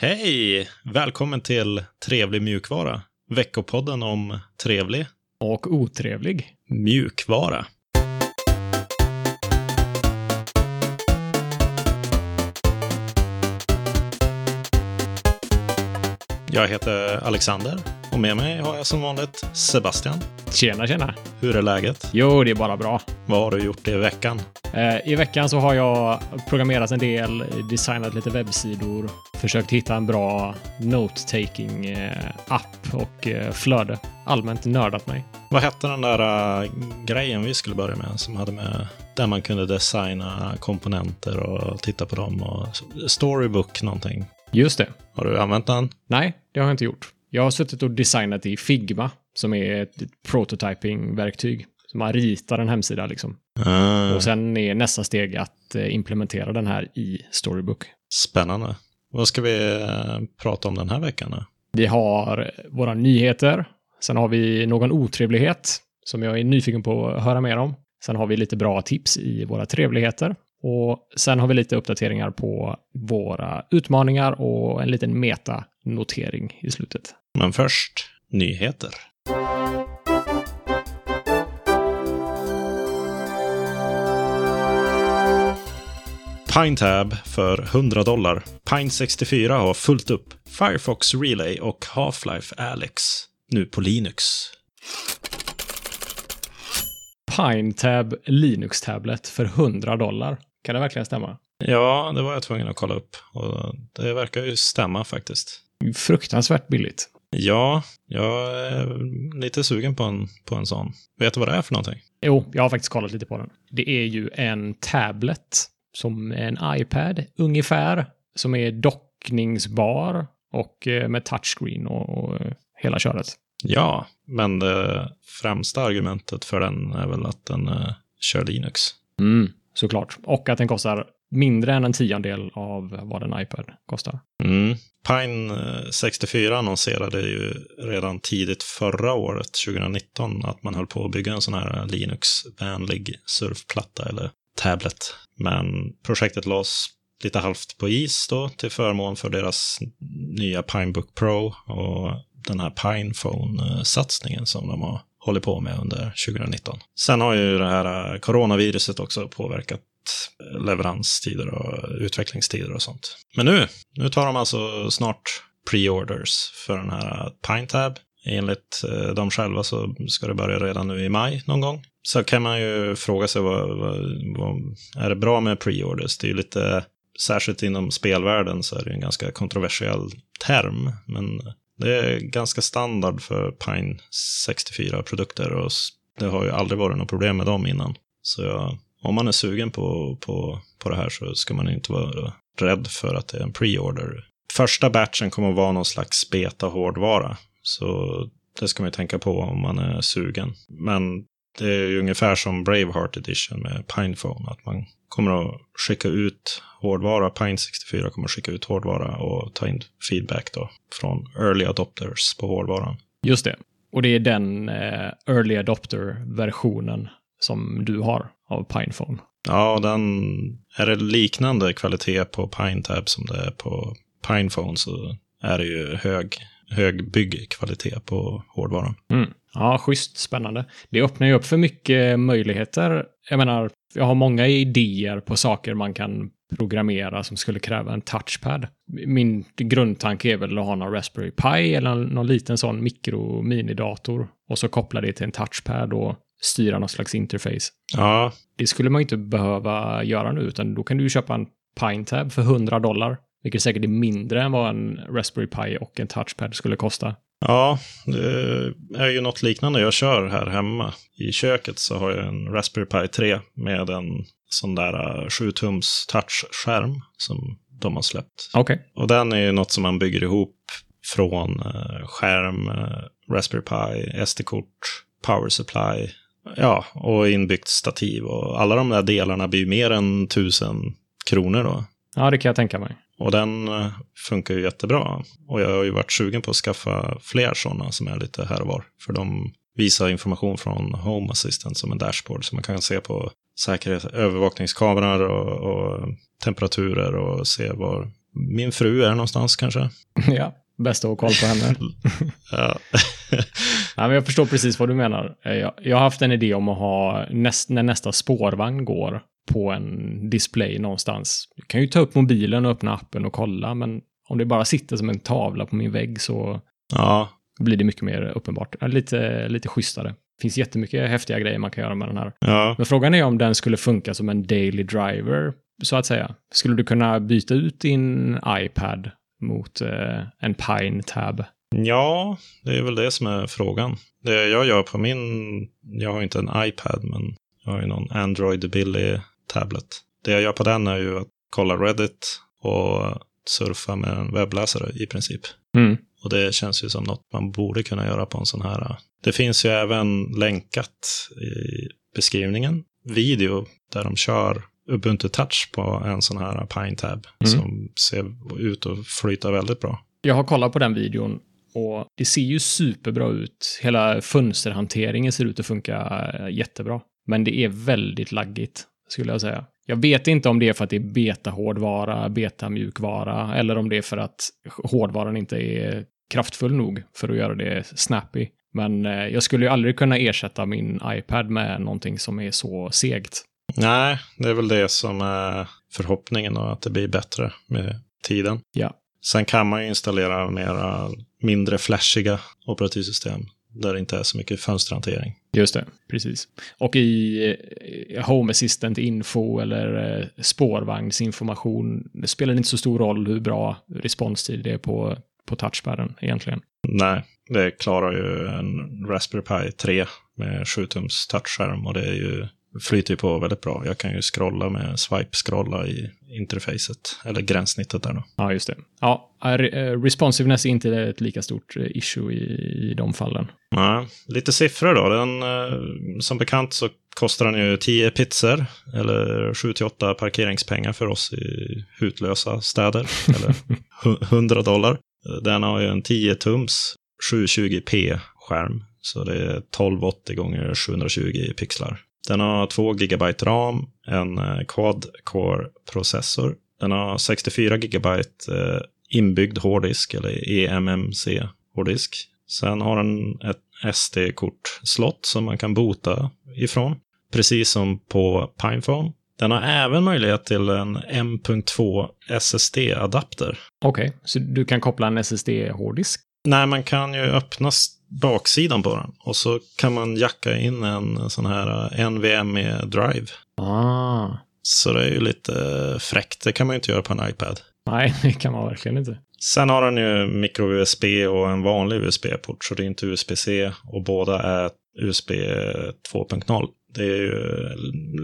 Hej! Välkommen till Trevlig mjukvara. Veckopodden om trevlig Och otrevlig. mjukvara. Jag heter Alexander och med mig har jag som vanligt Sebastian. Tjena, tjena. Hur är läget? Jo, det är bara bra. Vad har du gjort i veckan? Eh, I veckan så har jag programmerat en del, designat lite webbsidor, försökt hitta en bra note-taking-app och eh, flöde. Allmänt nördat mig. Vad hette den där grejen vi skulle börja med som hade med där man kunde designa komponenter och titta på dem och storybook någonting. Just det. Har du använt den? Nej, det har jag inte gjort. Jag har suttit och designat i Figma, som är ett prototyping-verktyg. Så man ritar en hemsida liksom. Ah, Och sen är nästa steg att eh, implementera den här i Storybook. spännande. Vad ska vi äh, prata om den här veckan? Då? Vi har våra nyheter. Sen har vi någon otrevlighet som jag är nyfiken på att höra mer om. Sen har vi lite bra tips i våra trevligheter. Och sen har vi lite uppdateringar på våra utmaningar och en liten meta-notering i slutet. Men först, nyheter. PineTab för 100 dollar. Pine 64 har fullt upp. Firefox Relay och Half-Life Alyx. Nu på Linux. PineTab Linux-tablet för 100 dollar. Kan det verkligen stämma? Ja, det var jag tvungen att kolla upp. Och det verkar ju stämma faktiskt. Fruktansvärt billigt. Ja, jag är lite sugen på en, på en sån. Vet du vad det är för någonting? Jo, jag har faktiskt kollat lite på den. Det är ju en tablet som en iPad ungefär, som är dockningsbar och eh, med touchscreen och, och eh, hela köret. Ja, men det främsta argumentet för den är väl att den eh, kör Linux. Mm, såklart. Och att den kostar mindre än en tiondel av vad en iPad kostar. Mm. Pine eh, 64 annonserade ju redan tidigt förra året, 2019, att man höll på att bygga en sån här Linux-vänlig surfplatta eller tablet. Men projektet lades lite halvt på is då till förmån för deras nya Pinebook Pro och den här Pinephone-satsningen som de har hållit på med under 2019. Sen har ju det här eh, coronaviruset också påverkat eh, leveranstider och utvecklingstider och sånt. Men nu, nu tar de alltså snart pre-orders för den här PineTab. Enligt eh, dem själva så ska det börja redan nu i maj någon gång. Så kan man ju fråga sig vad, vad, vad är det bra med pre-orders? Det är ju lite, särskilt inom spelvärlden så är det ju en ganska kontroversiell term. Men det är ganska standard för Pine 64-produkter och det har ju aldrig varit något problem med dem innan. Så jag, om man är sugen på, på, på det här så ska man inte vara rädd för att det är en pre-order. Första batchen kommer att vara någon slags beta-hårdvara. Så det ska man ju tänka på om man är sugen. Men det är ju ungefär som Braveheart Edition med Pinephone. Att man kommer att skicka ut hårdvara. Pine 64 kommer att skicka ut hårdvara och ta in feedback då från early adopters på hårdvaran. Just det. Och det är den eh, early adopter-versionen som du har av Pinephone. Ja, den är det liknande kvalitet på PineTab som det är på Pinephone så är det ju hög, hög byggkvalitet på hårdvaran. Mm. Ja, schysst. Spännande. Det öppnar ju upp för mycket möjligheter. Jag menar, jag har många idéer på saker man kan programmera som skulle kräva en touchpad. Min grundtanke är väl att ha någon Raspberry Pi eller någon liten sån mikro-minidator och så koppla det till en touchpad och styra någon slags interface. Ja, Det skulle man inte behöva göra nu, utan då kan du ju köpa en PineTab för 100 dollar, vilket säkert är mindre än vad en Raspberry Pi och en touchpad skulle kosta. Ja, det är ju något liknande jag kör här hemma. I köket så har jag en Raspberry Pi 3 med en sån där 7-tums touchskärm som de har släppt. Okej. Och den är ju något som man bygger ihop från eh, skärm, eh, Raspberry Pi, SD-kort, power supply, ja, och inbyggt stativ. Och alla de där delarna blir ju mer än tusen kronor då. Ja, det kan jag tänka mig. Och den eh, funkar ju jättebra. Och jag har ju varit sugen på att skaffa fler sådana som är lite här och var. För de visar information från Home Assistant som en dashboard. Så man kan se på säkerhet, övervakningskameror och, och temperaturer och se var min fru är någonstans kanske. ja, bäst att ha koll på henne. Ja. Ja, men jag förstår precis vad du menar. Jag, jag har haft en idé om att ha näst, när nästa spårvagn går på en display någonstans. Jag kan ju ta upp mobilen och öppna appen och kolla, men om det bara sitter som en tavla på min vägg så ja, blir det mycket mer uppenbart. Lite, lite schysstare. Det finns jättemycket häftiga grejer man kan göra med den här. ja. Men frågan är om den skulle funka som en daily driver, så att säga. Skulle du kunna byta ut din iPad mot eh, en Pine Tab? Ja, det är väl det som är frågan. Det jag gör på min, jag har inte en iPad, men jag har ju någon Android Billy tablet. Det jag gör på den är ju att kolla Reddit och surfa med en webbläsare i princip. Mm. Och det känns ju som något man borde kunna göra på en sån här. Det finns ju även länkat i beskrivningen, video där de kör Ubuntu Touch på en sån här Pine Tab Mm. som ser ut att flyta väldigt bra. Jag har kollat på den videon och det ser ju superbra ut. Hela fönsterhanteringen ser ut att funka eh, jättebra. Men det är väldigt laggigt, skulle jag säga. Jag vet inte om det är för att det är beta-hårdvara, beta-mjukvara, eller om det är för att hårdvaran inte är kraftfull nog för att göra det snappy. Men eh, jag skulle ju aldrig kunna ersätta min iPad med någonting som är så segt. Nej, det är väl det som är förhoppningen och att det blir bättre med tiden. Ja. Sen kan man ju installera mera mindre flashiga operativsystem där det inte är så mycket fönsterhantering. Just det, precis. Och i eh, Home Assistant info eller eh, spårvagnsinformation, det spelar inte så stor roll hur bra responstid det är på, på touchpaden egentligen. Nej, det klarar ju en Raspberry Pi 3 med 7-tums touchskärm och det är ju, flyter ju på väldigt bra. Jag kan ju scrolla med swipe-scrolla i interfacet, eller gränssnittet där då. Ja, just det. Ja, eh, eh, responsiveness är inte ett lika stort eh, issue i, i de fallen. Nej, lite siffror då. Den, som bekant så kostar den ju 10 pizzor eller 7-8 parkeringspengar för oss i hutlösa städer. eller hu- 100 dollar. Den har ju en 10-tums 720p-skärm. Så det är 1280 gånger 720 pixlar. Den har 2 GB RAM, en eh, quad-core-processor. Den har 64 GB eh, inbyggd hårddisk, eller eMMC-hårddisk. Sen har den ett SD-kort-slott som man kan bota ifrån, precis som på Pinephone. Den har även möjlighet till en M.2 SSD-adapter. Okej, så du kan koppla en SSD-hårddisk? Nej, man kan ju öppna baksidan på den och så kan man jacka in en sån här eh, NVMe-drive. Ah. Så det är ju lite eh, fräckt. Det kan man ju inte göra på en iPad. Nej, det kan man verkligen inte. Sen har den ju micro-USB och en vanlig USB-port, så det är inte USB-C och båda är USB 2.0. Det är ju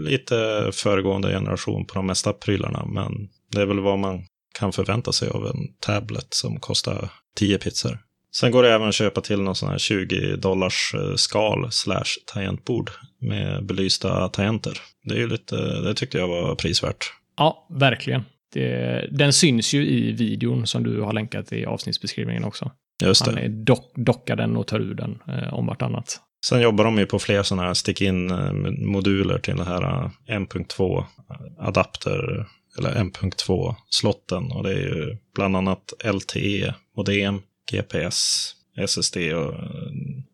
lite föregående generation på de mesta prylarna, men det är väl vad man kan förvänta sig av en tablet som kostar 10 pizzor. Sen går det även att köpa till någon sån här 20 dollars eh, skal slash tangentbord med belysta tangenter. Det är ju lite, det tyckte jag var prisvärt. Ja, verkligen. Det, den syns ju i videon som du har länkat i avsnittsbeskrivningen också. Just Han det. är dock, dockar den och tar ur den eh, om vartannat. Sen jobbar de ju på fler sådana här stick-in-moduler till det här eh, M.2-adapter, eller M.2-slotten. Och det är ju bland annat LTE, modem, GPS, SSD och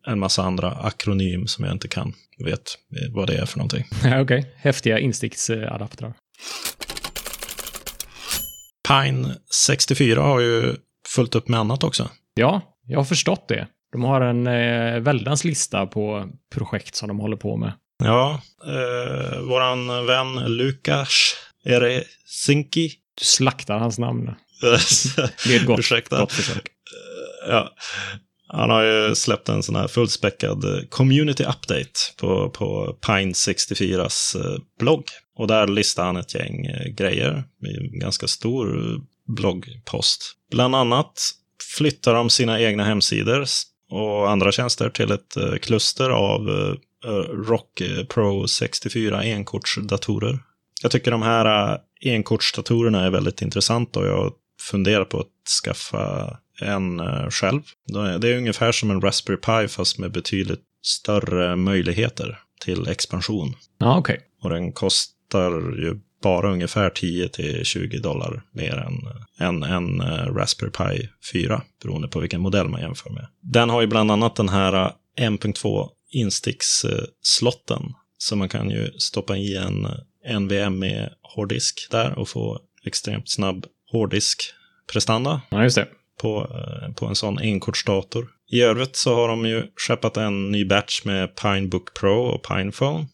en massa andra akronym som jag inte kan vet vad det är för någonting. Okej, häftiga insticksadaptrar. Pine 64 har ju fullt upp med annat också. Ja, jag har förstått det. De har en eh, väldans lista på projekt som de håller på med. Ja, eh, våran vän Lukas Eresinki. Du slaktar hans namn. Det är ett gott, Ursäkta. gott försök. Ja. Han har ju släppt en sån här fullspäckad eh, community update på, på Pine 64s eh, blogg. Och där listar han ett gäng eh, grejer i en ganska stor bloggpost. Bland annat flyttar de sina egna hemsidor och andra tjänster till ett kluster av Rock Pro 64 enkortsdatorer. Jag tycker de här enkortsdatorerna är väldigt intressanta och jag funderar på att skaffa en eh, själv. Det är- ungefär som en Raspberry Pi fast med betydligt större möjligheter till expansion. Ja, okej. Och den kostar ju bara ungefär 10 till 20 dollar mer än en, en eh, Raspberry Pi 4, beroende på vilken modell man jämför med. Den har ju bland annat den här 1.2 insticksslotten, så man kan ju stoppa i en NVMe hårddisk där och få extremt snabb hårddiskprestanda. Ja, just det. På, eh, på en sån enkortsdator. I övrigt så har de ju skeppat en ny batch med Pinebook Pro och Pinephone.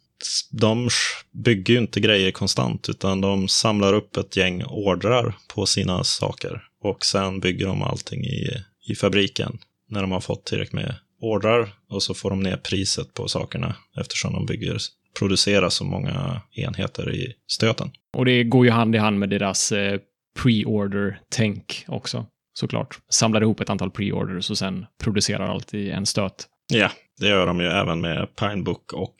De bygger ju inte grejer konstant, utan de samlar upp ett gäng ordrar på sina saker. Och sen bygger de allting i, i fabriken när de har fått tillräckligt med ordrar. Och så får de ner priset på sakerna eftersom de bygger, producerar så många enheter i stöten. Och det går ju hand i hand med deras eh, pre-order-tänk också såklart. Samlar ihop ett antal pre-orders och sen producerar allt i en stöt. Ja, det gör de ju även med Pinebook och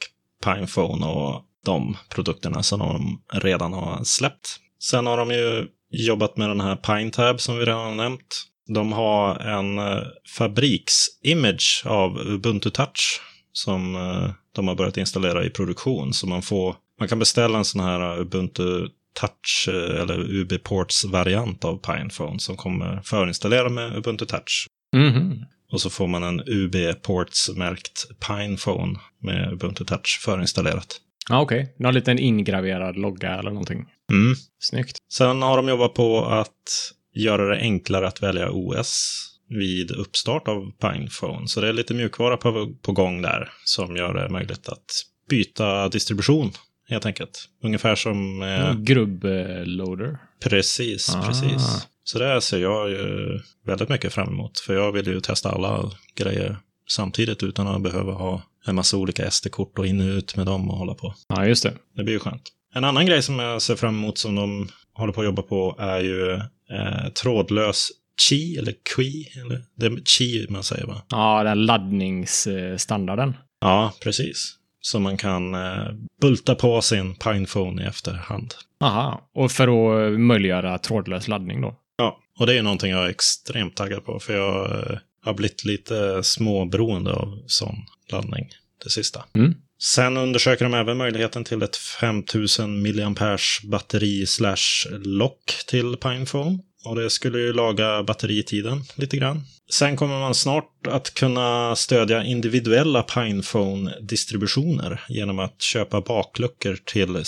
Pinephone och de produkterna som de redan har släppt. Sen har de ju jobbat med den här PineTab som vi redan har nämnt. De har en eh, fabriksimage av Ubuntu Touch som eh, de har börjat installera i produktion. Så man, får, man kan beställa en sån här Ubuntu Touch eh, eller UB-ports-variant av Pinephone som kommer förinstallera med Ubuntu Touch. Mm -hmm. Och så får man en UB-ports-märkt Pinephone med Ubuntu Touch förinstallerat. Ja, ah, okej. Okay. Någon liten ingraverad logga eller någonting. Mm. Snyggt. Sen har de jobbat på att göra det enklare att välja OS vid uppstart av Pinephone. Så det är lite mjukvara på, på gång där som gör det möjligt att byta distribution helt enkelt. Ungefär som... Eh, Grubbloader. Precis, ah. precis. Så det ser jag ju väldigt mycket fram emot. För jag vill ju testa alla grejer samtidigt utan att behöva ha en massa olika SD-kort och in och ut med dem och hålla på. Ja, just det. Det blir ju skönt. En annan grej som jag ser fram emot som de håller på att jobba på är ju eh, trådlös Qi, eller Qi, eller det är Qi man säger va? Ja, den laddningsstandarden. Ja, precis. Så man kan eh, bulta på sin Pinephone i efterhand. Aha, och för att möjliggöra trådlös laddning då? Ja, och det är någonting jag är extremt taggad på, för jag eh, har blivit lite småberoende av sån laddning det sista. Mm. Sen undersöker de även möjligheten till ett 5000 mAh batteri slash lock till Pinephone. Och det skulle ju laga batteritiden lite grann. Sen kommer man snart att kunna stödja individuella Pinephone-distributioner genom att köpa bakluckor till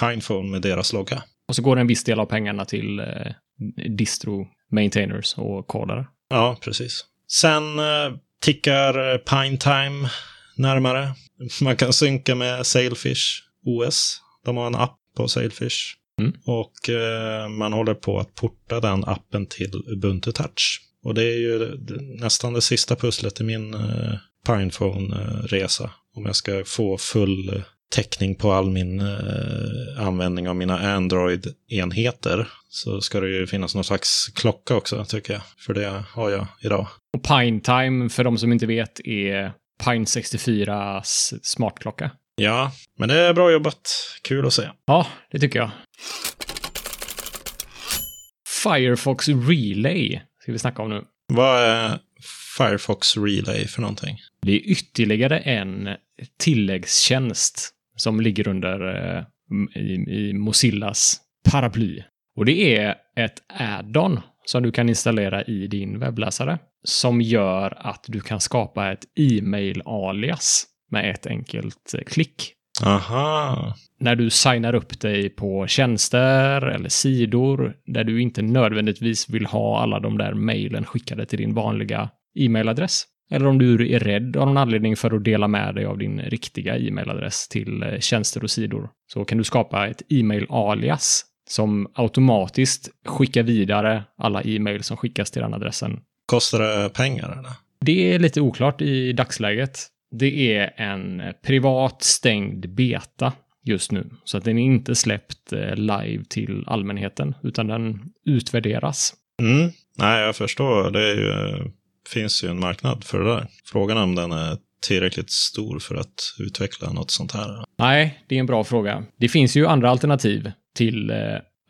Pinephone med deras logga. Och så går en viss del av pengarna till eh, distro maintainers och kodare. Ja, precis. Sen eh, tickar Pinetime närmare. Man kan synka med Sailfish OS. De har en app på Sailfish. Mm. Och eh, man håller på att porta den appen till Ubuntu Touch. Och det är ju nästan det sista pusslet i min eh, Pinephone-resa. Om jag ska få full täckning på all min eh, användning av mina Android-enheter så ska det ju finnas någon slags klocka också, tycker jag. För det har jag idag. Och Pinetime, för de som inte vet, är Pine 64s smartklocka. Ja, men det är bra jobbat. Kul att se. Ja, det tycker jag. Firefox Relay ska vi snacka om nu. Vad är Firefox Relay för någonting? Det är ytterligare en tilläggstjänst som ligger under eh, i, i Mozillas paraply. Och det är ett add-on som du kan installera i din webbläsare som gör att du kan skapa ett e-mail-alias med ett enkelt eh, klick. Aha. När du signar upp dig på tjänster eller sidor där du inte nödvändigtvis vill ha alla de där mejlen skickade till din vanliga e-mailadress. Eller om du är rädd av någon anledning för att dela med dig av din riktiga e-mailadress till eh, tjänster och sidor så kan du skapa ett e-mail-alias som automatiskt skickar vidare alla e-mail som skickas till den adressen. Kostar det pengar? Eller? Det är lite oklart i dagsläget. Det är en privat stängd beta just nu, så att den är inte släppt eh, live till allmänheten, utan den utvärderas. Mm. Nej, jag förstår. Det ju, finns ju en marknad för det där. Frågan är om den är tillräckligt stor för att utveckla något sånt här. Nej, det är en bra fråga. Det finns ju andra alternativ till eh,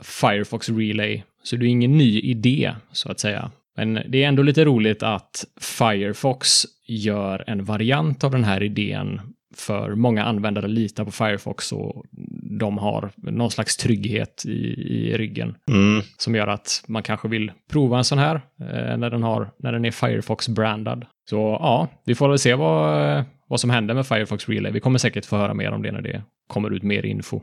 Firefox Relay, så det är ingen ny idé, så att säga. Men det är ändå lite roligt att Firefox gör en variant av den här idén för många användare litar på Firefox och de har någon slags trygghet i, i ryggen. Mm. Som gör att man kanske vill prova en sån här eh, när, den har, när den är Firefox-brandad. Så ja, vi får väl se vad, vad som händer med Firefox Relay. Vi kommer säkert få höra mer om det när det kommer ut mer info.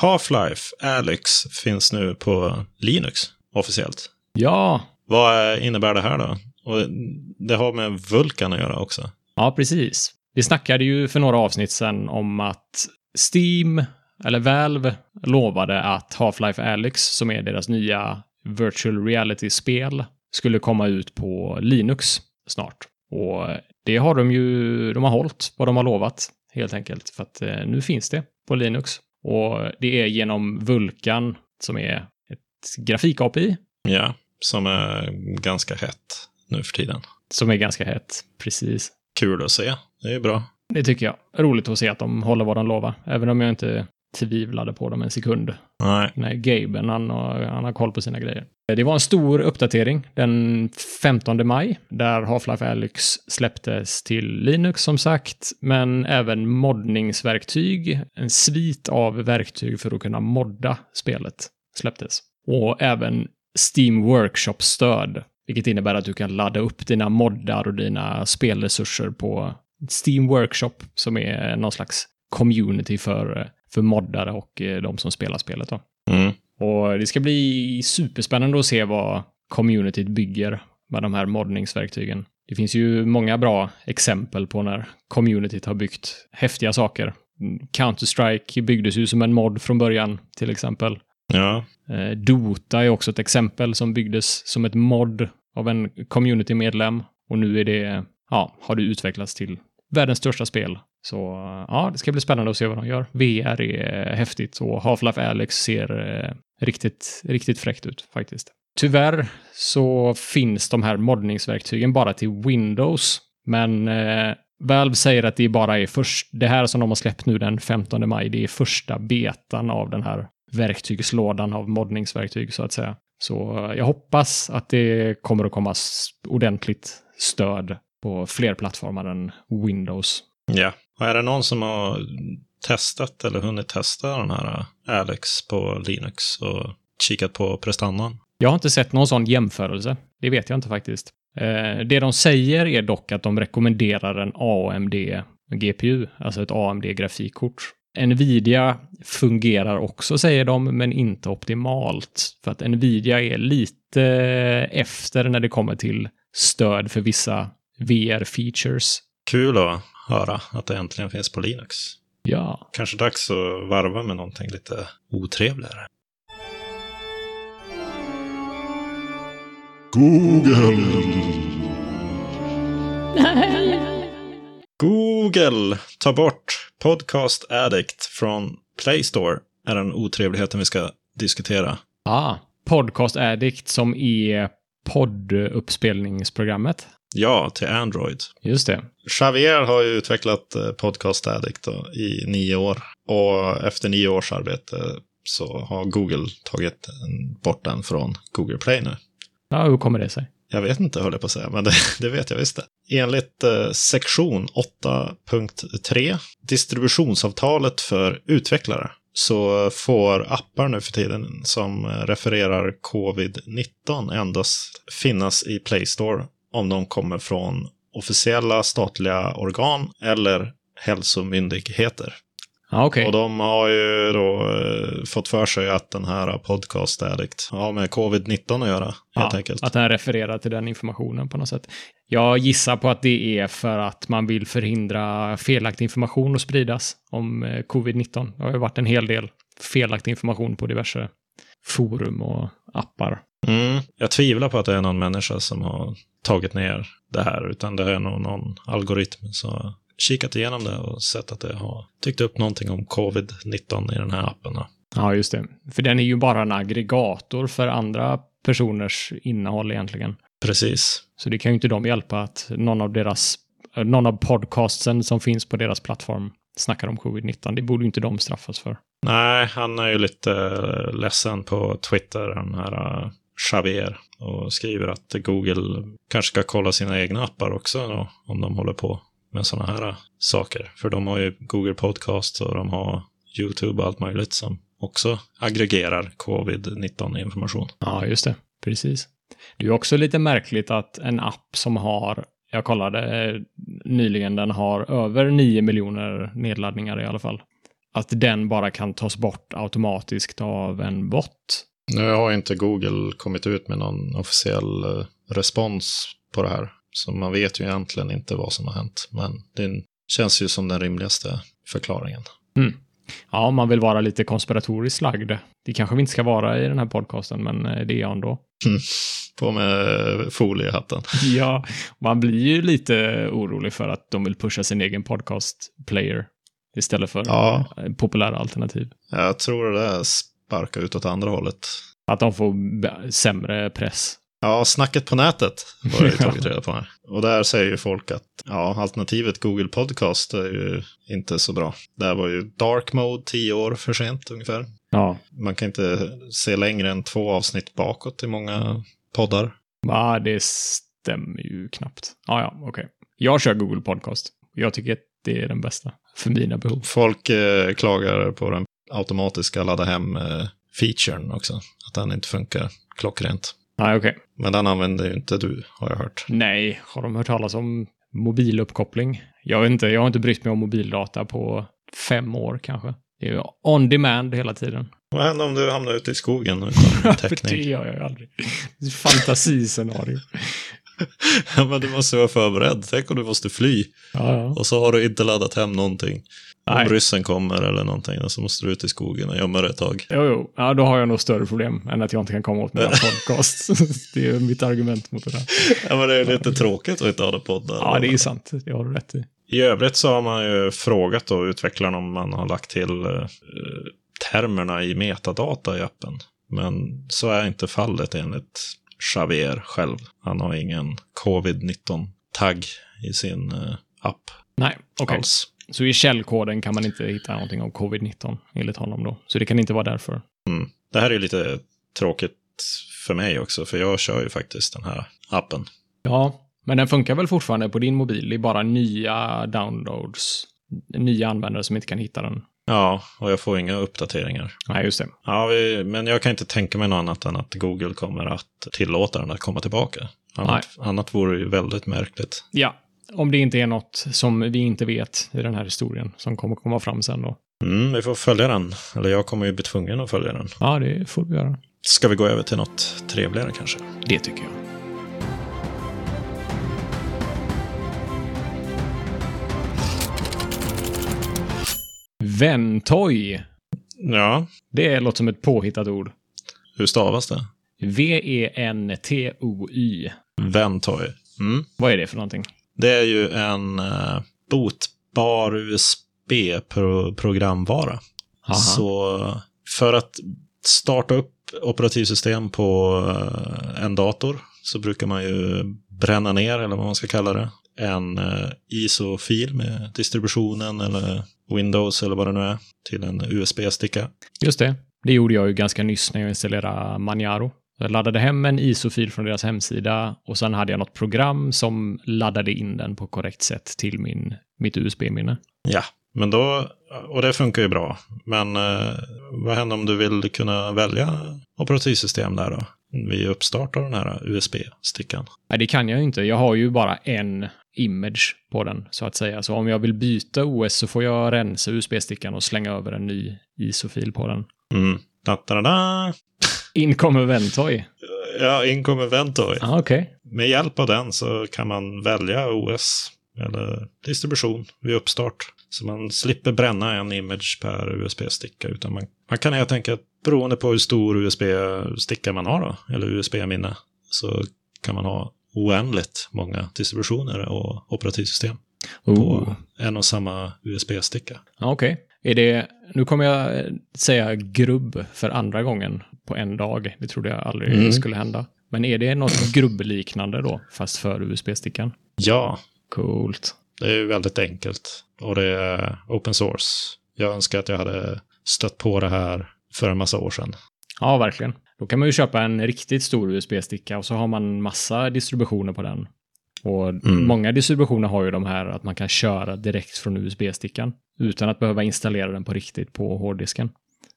Half-Life Alyx finns nu på Linux officiellt. Ja, Vad innebär det här då? Och det har med Vulkan att göra också. Ja, precis. Vi snackade ju för några avsnitt sedan om att Steam, eller Valve, lovade att Half-Life Alyx, som är deras nya virtual reality-spel, skulle komma ut på Linux snart. Och det har de ju, de har hållit vad de har lovat, helt enkelt. För att eh, nu finns det på Linux. Och det är genom Vulkan, som är ett grafik-API, Ja, som är ganska hett nu för tiden. som är ganska hett. Precis. Kul att se. Det är bra. Det tycker jag. Roligt att se att de håller vad de lovar. Även om jag inte tvivlade på dem en sekund. Nej. Nej, Gaben, han har, han har koll på sina grejer. Det var en stor uppdatering den 15 maj, där Half-Life Alyx släpptes till Linux som sagt, men även moddningsverktyg, en svit av verktyg för att kunna modda spelet släpptes. Och även Steam Workshop-stöd, vilket innebär att du kan ladda upp dina moddar och dina spelresurser på Steam Workshop, som är någon slags community för, för moddare och eh, de som spelar spelet. Då. Mm. Och det ska bli superspännande att se vad communityt bygger med de här moddningsverktygen. Det finns ju många bra exempel på när communityt har byggt häftiga saker. Counter-Strike byggdes ju som en mod från början, till exempel. Ja. Eh, Dota är också ett exempel som byggdes som ett mod av en community-medlem. Och nu är det, ja, har det utvecklats till världens största spel. Så eh, ja, det ska bli spännande att se vad de gör. VR är eh, häftigt och Half-Life Alyx ser eh, riktigt, riktigt fräckt ut faktiskt. Tyvärr så finns de här moddningsverktygen bara till Windows, men eh, Valve säger att det bara är först, det här som de har släppt nu den 15 maj, det är första betan av den här verktygslådan av moddningsverktyg så att säga. Så eh, jag hoppas att det kommer att komma ordentligt stöd på fler plattformar än Windows. Ja. Och är det någon som har testat eller hunnit testa den här Alex på Linux och kikat på prestandan? Jag har inte sett någon sån jämförelse. Det vet jag inte faktiskt. Eh, det de säger är dock att de rekommenderar en AMD GPU, alltså ett AMD-grafikkort. Nvidia fungerar också, säger de, men inte optimalt. För att Nvidia är lite efter när det kommer till stöd för vissa VR-features. Kul att höra att det äntligen finns på Linux. Ja, Kanske dags att varva med någonting lite otrevligare. Google tar bort Podcast Addict från Play Store är den otrevligheten vi ska diskutera. ah, Podcast Addict som är podduppspelningsprogrammet. Ja, till Android. Just det. Xavier har ju utvecklat eh, Podcast Addict då, i nio år. Och efter nio års arbete så har Google tagit bort den från Google Play nu. Ja, hur kommer det sig? Jag vet inte, höll jag på att säga, men det, det vet jag visst det. Enligt eh, sektion 8.3, distributionsavtalet för utvecklare, så får appar nu för tiden som refererar covid-19 endast finnas i Play Store om de kommer från officiella statliga organ eller hälsomyndigheter. Ja, okej. Och de har ju då eh, fått för sig att den här podcast addict har med covid-19 att göra, helt Ja, enkelt. Att den refererar till den informationen på något sätt. Jag gissar på att det är för att man vill förhindra felaktig information att spridas om eh, covid-19. Det har ju varit en hel del felaktig information på diverse forum och appar. Mm. Jag tvivlar på att det är någon människa som har tagit ner det här, utan det är nog någon algoritm som har kikat igenom det och sett att det har tyckt upp någonting om covid-19 i den här appen. Ja, just det. För den är ju bara en aggregator för andra personers innehåll egentligen. Precis. Så det kan ju inte de hjälpa att någon av deras, eh, någon av podcastsen som finns på deras plattform snackar om covid-19. Det borde ju inte de straffas för. Nej, han är ju lite eh, ledsen på Twitter, den här eh, Xavier, och skriver att Google kanske ska kolla sina egna appar också då, om de håller på med sådana här saker. För de har ju Google Podcast och de har YouTube och allt möjligt som också aggregerar covid-19-information. Ja, just det. Precis. Det är också lite märkligt att en app som har, jag kollade eh, nyligen, den har över 9 miljoner nedladdningar i alla fall. Att den bara kan tas bort automatiskt av en bot. Nu har inte Google kommit ut med någon officiell eh, respons på det här. Så man vet ju egentligen inte vad som har hänt. Men det känns ju som den rimligaste förklaringen. Mm. Ja, om man vill vara lite konspiratoriskt lagd. Det kanske vi inte ska vara i den här podcasten, men eh, det är jag ändå. Mm. På med foliehatten. ja, man blir ju lite orolig för att de vill pusha sin egen podcast-player istället för ja. populära alternativ. Jag tror det där sparkar ut åt andra hållet. Att de får sämre press. Ja, snacket på nätet har jag tagit reda på här. Och där säger ju folk att ja, alternativet Google Podcast är ju inte så bra. Det var ju dark mode tio år för sent ungefär. Ja. Man kan inte se längre än två avsnitt bakåt i många poddar. Ja, det stämmer ju knappt. Ja, ja, okej. Okay. Jag kör Google Podcast. Jag tycker att det är den bästa för mina behov. Folk eh, klagar på den automatiska ladda hem-featuren eh, också. Att den inte funkar klockrent. Nej, okej. Okay. Men den använder ju inte du, har jag hört. Nej, har de hört talas om mobiluppkoppling? Jag vet inte, jag har inte brytt mig om mobildata på fem år kanske. Det är on demand hela tiden. Vad händer om du hamnar ute i skogen utan täckning? det gör jag ju aldrig. Fantasiscenario. ja, men du måste vara förberedd. Tänk om du måste fly. Ja, ja. Och så har du inte laddat hem någonting. Nej. Om ryssen kommer eller någonting, så måste du ut i skogen och gömma dig ett tag. Jo, jo. Ja, då har jag nog större problem än att jag inte kan komma åt mina podcast. det är mitt argument mot det där. Ja, men det är lite tråkigt att inte ha det poddar. Ja, det är sant. Det har du rätt i. I övrigt så har man ju frågat då utvecklarna om man har lagt till uh, termerna i metadata i appen. Men så är inte fallet enligt Xavier själv. Han har ingen covid-19-tagg i sin uh, app. Nej, okej. Okay. Så i källkoden kan man inte hitta någonting om covid-19 enligt honom då. Så det kan inte vara därför. Mm. Det här är lite tråkigt för mig också, för jag kör ju faktiskt den här appen. Ja, men den funkar väl fortfarande på din mobil? Det är bara nya downloads, nya användare som inte kan hitta den. Ja, och jag får inga uppdateringar. Nej, just det. Ja, vi, men jag kan inte tänka mig något annat än att Google kommer att tillåta den att komma tillbaka. Annat, annat vore ju väldigt märkligt. Ja, om det inte är något som vi inte vet i den här historien som kommer komma fram sen då. Mm, vi får följa den. Eller jag kommer ju bli tvungen att följa den. Ja, det får vi göra. Ska vi gå över till något trevligare kanske? Det tycker jag. Ventoy. Ja. Det låter som ett påhittat ord. Hur stavas det? V-E-N-T-O-Y. Ventoy. Mm. Vad är det för någonting? Det är ju en uh, botbar USB-programvara. Så för att starta upp operativsystem på uh, en dator så brukar man ju bränna ner, eller vad man ska kalla det, en uh, ISO-fil med distributionen eller Windows eller vad det nu är till en USB-sticka. Just det. Det gjorde jag ju ganska nyss när jag installerade Maniaro. Jag laddade hem en ISO-fil från deras hemsida och sen hade jag något program som laddade in den på korrekt sätt till min, mitt USB-minne. Ja, men då, och det funkar ju bra. Men eh, vad händer om du vill kunna välja operativsystem där då? Vid uppstart av den här USB-stickan? Nej, det kan jag ju inte. Jag har ju bara en image på den, så att säga. Så om jag vill byta OS så får jag rensa USB-stickan och slänga över en ny ISO-fil på den. Mm. Da, da, da. In kommer Ventoy. Ja, in kommer Ventoy. Ah, okay. Med hjälp av den så kan man välja OS eller distribution vid uppstart. Så man slipper bränna en image per USB-sticka. Utan man, man kan helt enkelt, beroende på hur stor USB-sticka man har då, eller USB-minne, så kan man ha oändligt många distributioner och operativsystem oh. på en och samma USB-sticka. Okej. Okay. Är det, nu kommer jag säga grubb för andra gången på en dag. Det trodde jag aldrig mm. skulle hända. Men är det något grubbliknande då, fast för USB-stickan? Ja. Coolt. Det är väldigt enkelt. Och det är open source. Jag önskar att jag hade stött på det här för en massa år sedan. Ja, verkligen. Då kan man ju köpa en riktigt stor USB-sticka och så har man massa distributioner på den. Och Mm. många distributioner har ju de här att man kan köra direkt från USB-stickan utan att behöva installera den på riktigt på hårddisken.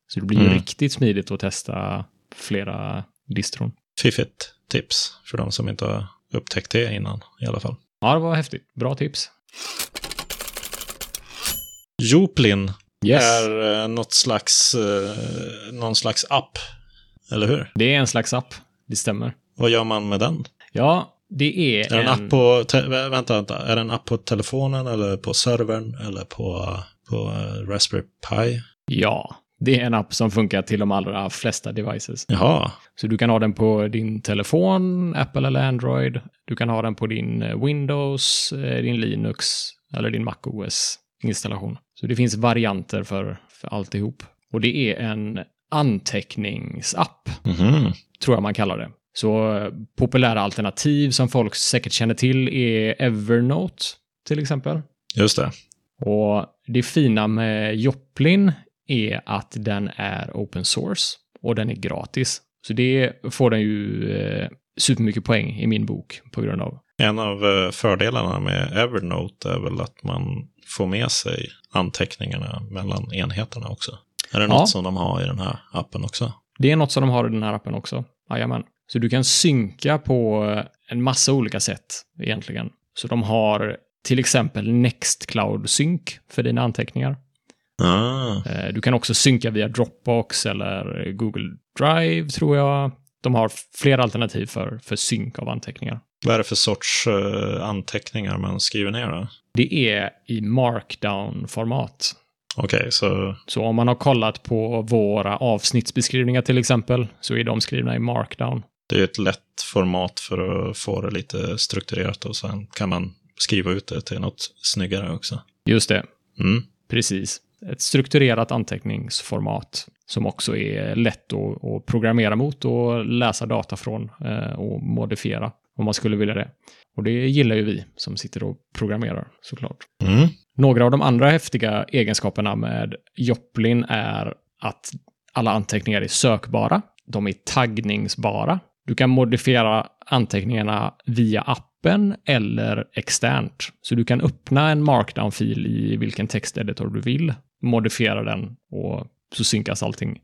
Så det blir Mm. riktigt smidigt att testa flera distron. Fiffigt tips för de som inte har upptäckt det innan i alla fall. Ja, det var häftigt. Bra tips. Joplin Yes. är eh, något slags, eh, någon slags app, eller hur? Det är en slags app. Det stämmer. Vad gör man med den? Ja, det är, Är en en... app på, vänta, vänta, är det en app på telefonen eller på servern eller på, på eh, Raspberry Pi? Ja, det är en app som funkar till de allra flesta devices. Jaha, Så du kan ha den på din telefon, Apple eller Android. Du kan ha den på din eh, Windows, eh, din Linux eller din MacOS-installation. Så det finns varianter för, för alltihop. Och det är en anteckningsapp, mhm, tror jag man kallar det. Så eh, populära alternativ som folk säkert känner till är Evernote, till exempel. just det. Och det fina med Joplin är att den är open source och den är gratis. Så det får den ju eh, supermycket poäng i min bok på grund av. En av eh, fördelarna med Evernote är väl att man får med sig anteckningarna mellan enheterna också. Är det Ja. något som de har i den här appen också? Det är något som de har i den här appen också. Jajamän. Så du kan synka på eh, en massa olika sätt egentligen. Så de har till exempel Nextcloud Sync för dina anteckningar. Ah, Eh, Du kan också synka via Dropbox eller Google Drive tror jag. De har flera alternativ för, för synk av anteckningar. vad är det för sorts eh, anteckningar man skriver ner då? Det är i markdown-format. Okej, så Så om man har kollat på våra avsnittsbeskrivningar till exempel, så är de skrivna i markdown. det är ett lätt format för att få det lite strukturerat och sen kan man skriva ut det till något snyggare också. Just det, Mm. precis. Ett strukturerat anteckningsformat som också är lätt att, att programmera mot och läsa data från eh, och modifiera om man skulle vilja det. Och det gillar ju vi som sitter och programmerar såklart. Mm. Några av de andra häftiga egenskaperna med Joplin är att alla anteckningar är sökbara. De är taggningsbara. Du kan modifiera anteckningarna via appen eller externt. Så du kan öppna en markdown-fil i vilken texteditor du vill, modifiera den och så synkas allting.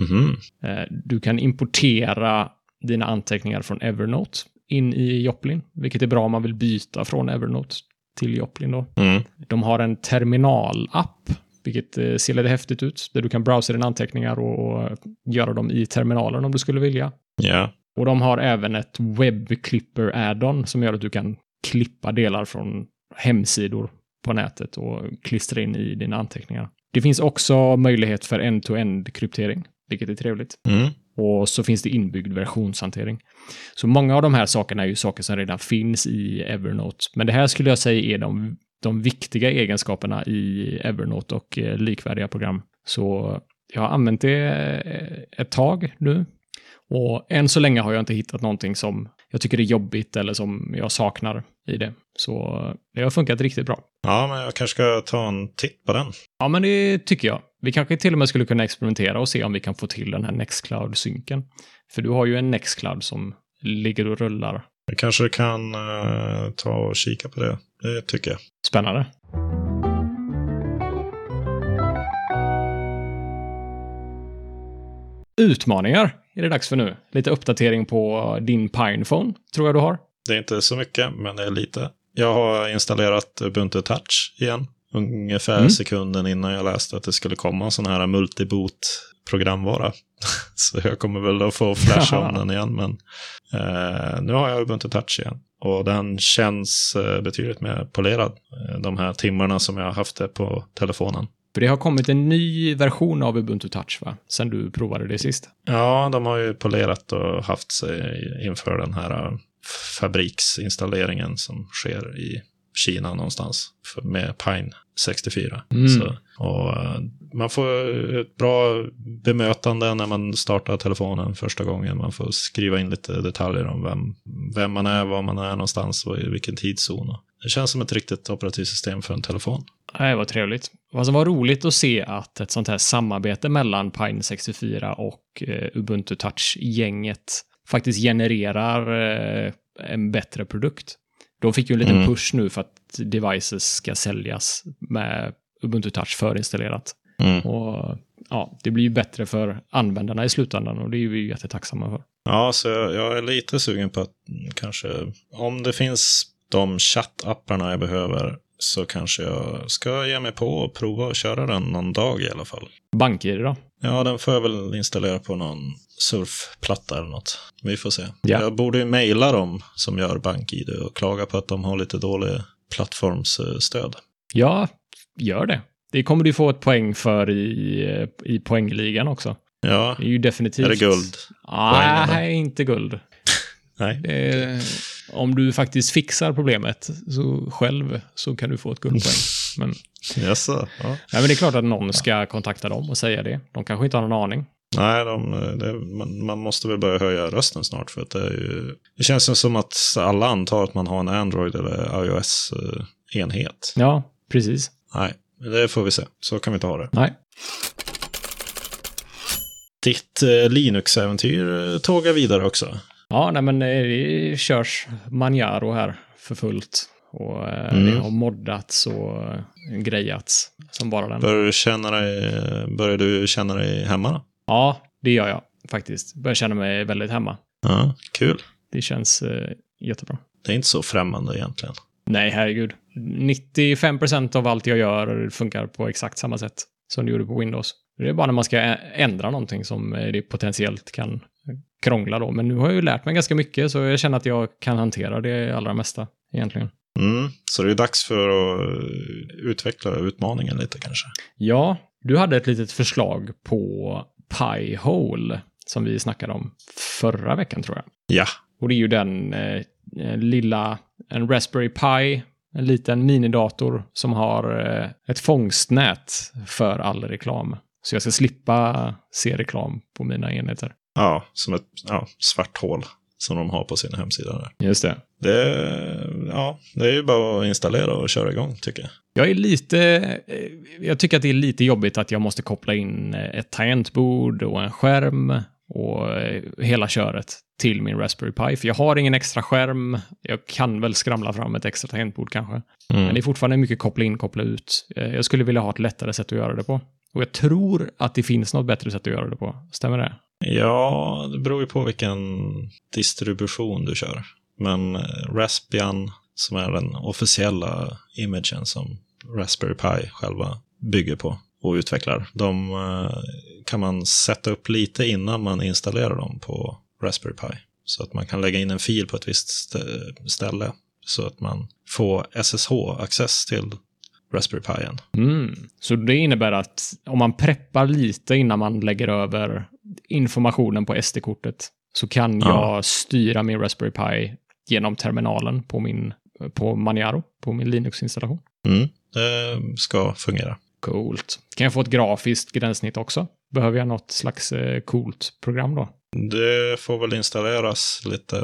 Mhm. Eh, Du kan importera dina anteckningar från Evernote in i Joplin, vilket är bra om man vill byta från Evernote till Joplin då. Mm. De har en terminalapp, vilket eh, ser lite häftigt ut, där du kan browsa dina anteckningar och, och göra dem i terminalen om du skulle vilja. Ja. Och de har även ett webbclipper add-on som gör att du kan klippa delar från hemsidor på nätet och klistra in i dina anteckningar. Det finns också möjlighet för end-to-end kryptering, vilket är trevligt. Mm. Och så finns det inbyggd versionshantering. Så många av de här sakerna är ju saker som redan finns i Evernote. Men det här skulle jag säga är de, de viktiga egenskaperna i Evernote och eh, likvärdiga program. Så jag har använt det eh, ett tag nu. Och än så länge har jag inte hittat någonting som jag tycker är jobbigt eller som jag saknar i det. Så det har funkat riktigt bra. ja, men jag kanske ska ta en titt på den. Ja, men det tycker jag. Vi kanske till och med skulle kunna experimentera och se om vi kan få till den här Nextcloud-synken. För du har ju en Nextcloud som ligger och rullar. Vi kanske kan eh, ta och kika på det. Det tycker jag. Spännande. Utmaningar är det dags för nu. Lite uppdatering på din Pinephone, tror jag du har. Det är inte så mycket, men det är lite. Jag har installerat Ubuntu Touch igen. Ungefär Mm. sekunden innan jag läste att det skulle komma en sån här multiboot-programvara. så jag kommer väl att få flasha om den igen, men eh, nu har jag Ubuntu Touch igen. Och den känns eh, betydligt mer polerad eh, de här timmarna som jag har haft det på telefonen. För det har kommit en ny version av Ubuntu Touch, va? Sen du provade det sist. Ja, de har ju polerat och haft sig inför den här eh, fabriksinstalleringen som sker i Kina någonstans med Pine 64. Mm. Så, och eh, man får ett bra bemötande när man startar telefonen första gången. Man får skriva in lite detaljer om vem, vem man är, var man är någonstans och i vilken tidszon. Det känns som ett riktigt operativsystem för en telefon. Nej, vad trevligt. Vad som var roligt att se att ett sånt här samarbete mellan Pine 64 och eh, Ubuntu Touch-gänget faktiskt genererar eh, en bättre produkt. De fick ju en liten Mm. push nu för att devices ska säljas med Ubuntu Touch förinstallerat. Mm. Och ja, det blir ju bättre för användarna i slutändan och det är vi ju jättetacksamma för. Ja, så jag, jag är lite sugen på att kanske, om det finns de chattapparna jag behöver, så kanske jag ska ge mig på och prova att köra den någon dag i alla fall. BankID då? Ja, den får jag väl installera på någon surfplatta eller något. Vi får se. Ja. Jag borde ju mejla dem som gör BankID och klaga på att de har lite dålig plattformsstöd. Ja, gör det. Det kommer du få ett poäng för i, i poängligan också. Ja, Det är ju definitivt... är det guld? Nej, inte guld. Nej. Eh, om du faktiskt fixar problemet så själv så kan du få ett guldpoäng. Men, Jaså? Ja. nej, men det är klart att någon ska kontakta dem och säga det. De kanske inte har någon aning. Nej, de, det, man, man måste väl börja höja rösten snart för att det är ju... Det känns som att alla antar att man har en Android eller iOS-enhet. Ja, precis. Nej, det får vi se. Så kan vi inte ha det. Nej. Ditt eh, Linux-äventyr eh, tågar vidare också. Ja, nej men eh, det körs Manjaro här för fullt. Och eh, Mm. det har moddats och eh, grejats som bara den. Börjar du känna dig, börjar du känna dig hemma? Ja, det gör jag faktiskt. Börjar känna mig väldigt hemma. Ja, kul. Det känns eh, jättebra. Det är inte så främmande egentligen. Nej, herregud. 95% av allt jag gör funkar på exakt samma sätt som det gjorde på Windows. Det är bara när man ska ändra någonting som eh, det potentiellt kan krångla då. Men nu har jag ju lärt mig ganska mycket så jag känner att jag kan hantera det allra mesta egentligen. Mm, så det är dags för att eh, utveckla utmaningen lite kanske. Ja, du hade ett litet förslag på Pi-hole som vi snackade om förra veckan tror jag. Ja, Och det är ju den eh, eh, lilla, en Raspberry Pi, en liten minidator som har eh, ett fångstnät för all reklam. Så jag ska slippa se reklam på mina enheter. ja som ett ja, svart hål som de har på sin hemsida. Där. Just det. Det, ja, det är ju bara att installera och köra igång tycker jag. Jag är lite, eh, jag tycker att det är lite jobbigt att jag måste koppla in eh, ett tangentbord och en skärm och eh, hela köret till min Raspberry Pi. För jag har ingen extra skärm. Jag kan väl skramla fram ett extra tangentbord kanske. Men Mm. det är fortfarande mycket koppla in, koppla ut. Jag skulle vilja ha ett lättare sätt att göra det på. Och jag tror att det finns något bättre sätt att göra det på. Stämmer det? Ja, det beror ju på vilken distribution du kör. Men eh, Raspbian, som är den officiella imagen som Raspberry Pi själva bygger på och utvecklar, de eh, kan man sätta upp lite innan man installerar dem på Raspberry Pi. Så att man kan lägga in en fil på ett visst ställe så att man får SSH-access till Raspberry Pi. -en. Mm. Så det innebär att om man preppar lite innan man lägger över informationen på SD-kortet så kan Ja. jag styra min Raspberry Pi genom terminalen på min på Maniaro, på min Linux-installation. Mm, det ska fungera. Coolt. Kan jag få ett grafiskt gränssnitt också? Behöver jag något slags eh, coolt program då? Det får väl installeras lite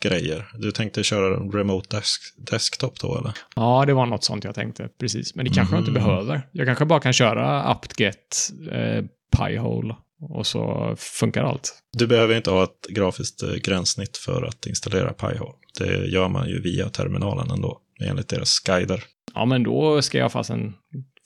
grejer. Du tänkte köra remote desk desktop då eller? Ja, det var något sånt jag tänkte. Precis. Men det kanske jag inte Mhm. behöver. Jag kanske bara kan köra apt-get eh, piehole och så funkar allt. Du behöver inte ha ett grafiskt eh, gränssnitt för att installera Pi-hole. Det gör man ju via terminalen ändå, enligt deras guider. Ja, men då ska jag fasen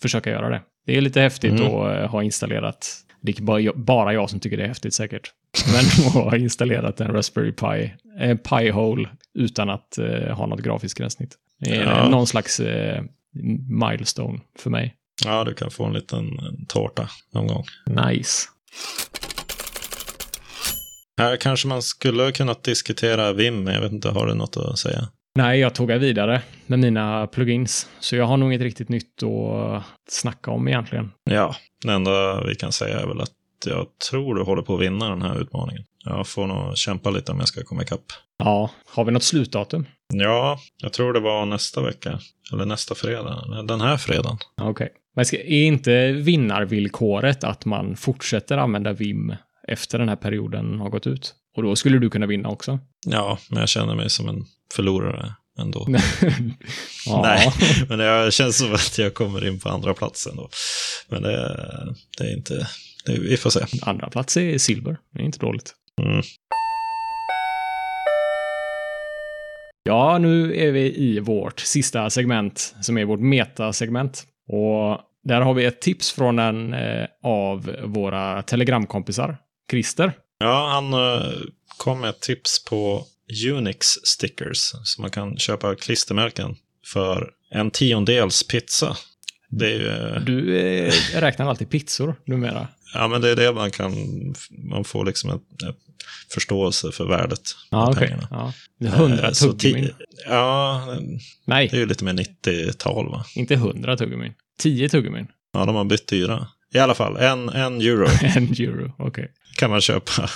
försöka göra det. Det är lite häftigt Mm. att eh, ha installerat. Det är bara jag, bara jag som tycker det är häftigt säkert. Men att ha installerat en Raspberry Pi, en Pi-hole utan att eh, ha något grafiskt gränssnitt. Det är Ja. någon slags eh, milestone för mig. Ja, du kan få en liten en tårta någon gång. Nice. Här kanske man skulle kunnat diskutera Vim, jag vet inte, har du något att säga? Nej, jag tog vidare med mina plugins. Så jag har nog inget riktigt nytt att snacka om egentligen. Ja, det enda vi kan säga är väl att jag tror du håller på att vinna den här utmaningen. Jag får nog kämpa lite om jag ska komma ikapp. Ja, har vi något slutdatum? Ja, jag tror det var nästa vecka. Eller nästa fredag. Den här fredagen. Okej. Men ska, är inte vinnarvillkoret att man fortsätter använda VIM efter den här perioden har gått ut? Och då skulle du kunna vinna också? Ja, men jag känner mig som en förlorare ändå. ja. Nej, men det känns som att jag kommer in på andra platsen då. Men det, det är inte... Det, vi får se. Andra plats är silver. Det är inte dåligt. Mm. Ja, nu är vi i vårt sista segment som är vårt metasegment. Och där har vi ett tips från en eh, av våra telegramkompisar, Christer. Ja, han eh, kom med ett tips på Unix stickers. Så man kan köpa klistermärken för en tiondels pizza. Det är ju... eh, Du eh, räknar alltid pizzor numera. Ja, men det är det man kan... Man får liksom en, förståelse för värdet Ja, av okej. pengarna. Ja. Det är Hundra Eh, så tuggummin. Ja, Nej, det är ju lite mer 90-tal va? inte hundra tuggummin. Tio tuggummin. Ja, de har bytt dyra. I alla fall, en, en euro En euro, okej. kan man köpa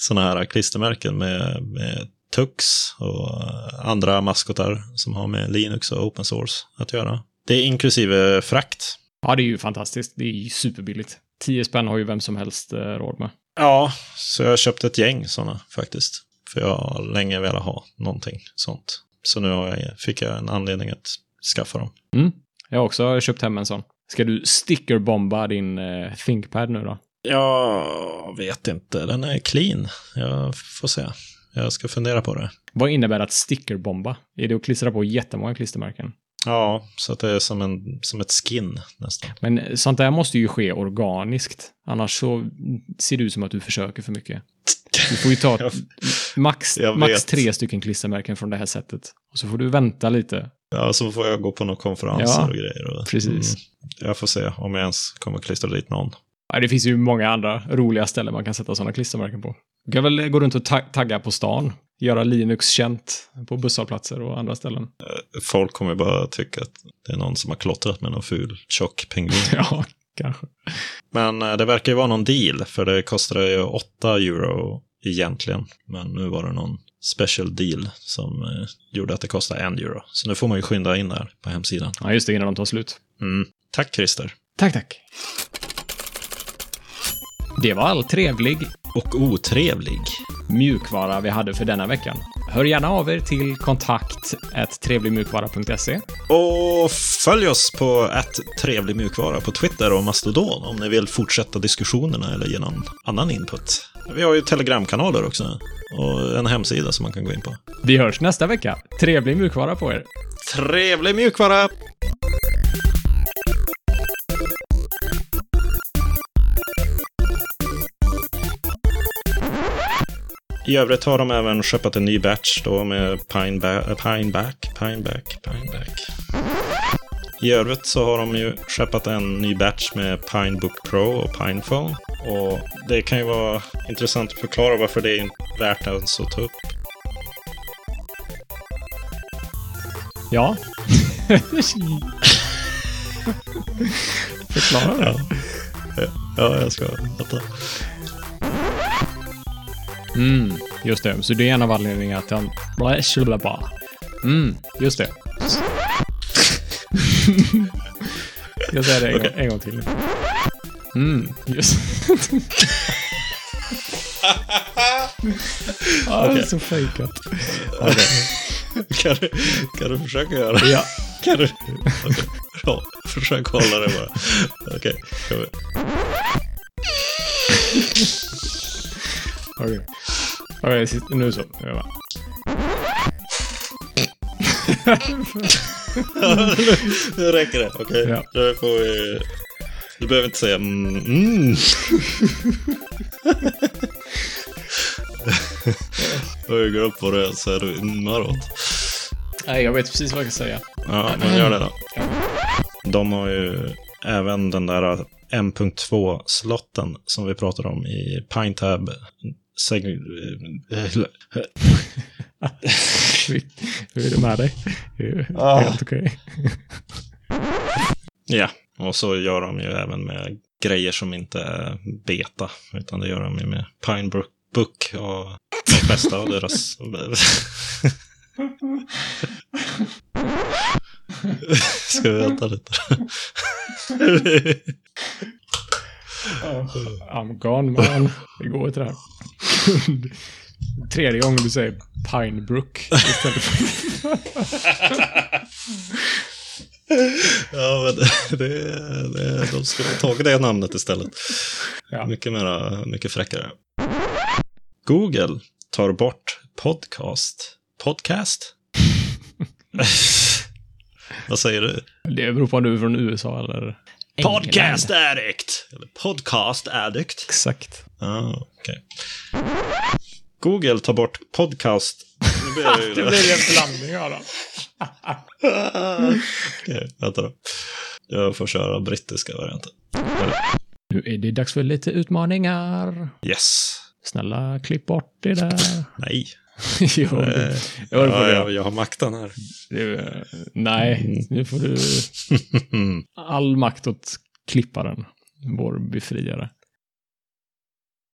sådana här klistermärken med, med Tux och andra maskotar som har med Linux och open source att göra. Det är inklusive frakt. Ja, det är ju fantastiskt. Det är ju superbilligt. 10 spänn har ju vem som helst eh, råd med. Ja, så jag har köpt ett gäng sådana faktiskt. För jag har länge velat ha någonting sånt. Så nu jag, fick jag en anledning att skaffa dem. Jag har också köpt hem en sån. Ska du stickerbomba din eh, ThinkPad nu då? Jag vet inte, den är clean. Jag får se. Jag ska fundera på det. Vad innebär att stickerbomba? Är det att klistra på jättemånga klistermärken? Ja, så att det är som, en, som ett skin nästan. Men sånt där måste ju ske organiskt. Annars så ser det ut som att du försöker för mycket. Du får ju ta Jag- max, max tre stycken klistermärken från det här sättet. Och så får du vänta lite. Ja, så får jag gå på några konferenser Ja, och grejer. Och, precis. Mm, jag får se om jag ens kommer klistra dit någon. Ja, det finns ju många andra roliga ställen man kan sätta sådana klistermärken på. Du kan väl gå runt och ta- tagga på stan. Göra Linux känt på busshållplatser och andra ställen. Folk kommer bara tycka att det är någon som har klottrat med någon ful tjock pingvin. Ja, kanske. Men eh, det verkar ju vara någon deal, för det kostade ju 8 euro egentligen. Men nu var det någon special deal som eh, gjorde att det kostade 1 euro. Så nu får man ju skynda in där på hemsidan. Ja, just det, innan de tar slut. Mm. Tack Christer. Tack, tack. Det var all trevlig Och otrevlig. mjukvara vi hade för denna veckan. Hör gärna av er till kontakt trevligmjukvara.se. Och följ oss på ett trevlig mjukvara på Twitter och Mastodon om ni vill fortsätta diskussionerna eller ge någon annan input. Vi har ju telegramkanaler också och en hemsida som man kan gå in på. Vi hörs nästa vecka. Trevlig mjukvara på er. Trevlig mjukvara! I övrigt har de även köpat en ny batch då med Pineback, Pineback, Pineback, Pineback. I övrigt så har de ju köpat en ny batch med Pinebook Pro och Pinephone. Och det kan ju vara intressant att förklara varför det är värt ens att ta upp. Ja. Förklara det. Ja, jag ska vänta. Mm, just det. Så det är en av anledningarna till att han... Mm, just det. Jag säger det en, gång, en gång till. Mm, just det är så fejkat. Kan du, kan du försöka göra det? Ja. Kan du? Okej, bra. Försök hålla det bara. Okej, ska Okej. Okej, sitt- nu så. Jag bara. Nu räcker det. Okej, Ja. då får vi... Du behöver inte säga mm. Och går upp på det så är du immar åt. Nej, jag vet precis vad jag ska säga. Ja, men gör det då. De har ju även den där M.2-slotten som vi pratade om i PineTab. Seg- Hur är det med dig? Det Ah. Helt okej. Ja, och så gör de ju även med grejer som inte är beta, utan det gör de ju med Pinebook Book och de flesta av deras... Ska vi vänta lite? I'm gone man. Det går inte det här. Tredje gången du säger Pinebrook istället för... ja, men det, det, det, de skulle ha tagit det namnet istället. Ja. Mycket, mera, mycket fräckare. Google tar bort podcast. Podcast? Vad säger du? Det beror på om du är från USA eller England. Podcast addict! Eller podcast addict. Exakt. Ah, okej. Google tar bort podcast. Nu blir det ju det. en blandning av dem. Okej, vänta då. Jag får köra brittiska varianten. Nu är det dags för lite utmaningar. Yes. Snälla, klipp bort det där. Nej. jo, det, jag, Ja, ja, jag, jag har makten här. det, nej, nu får du all makt åt klipparen, vår befriare.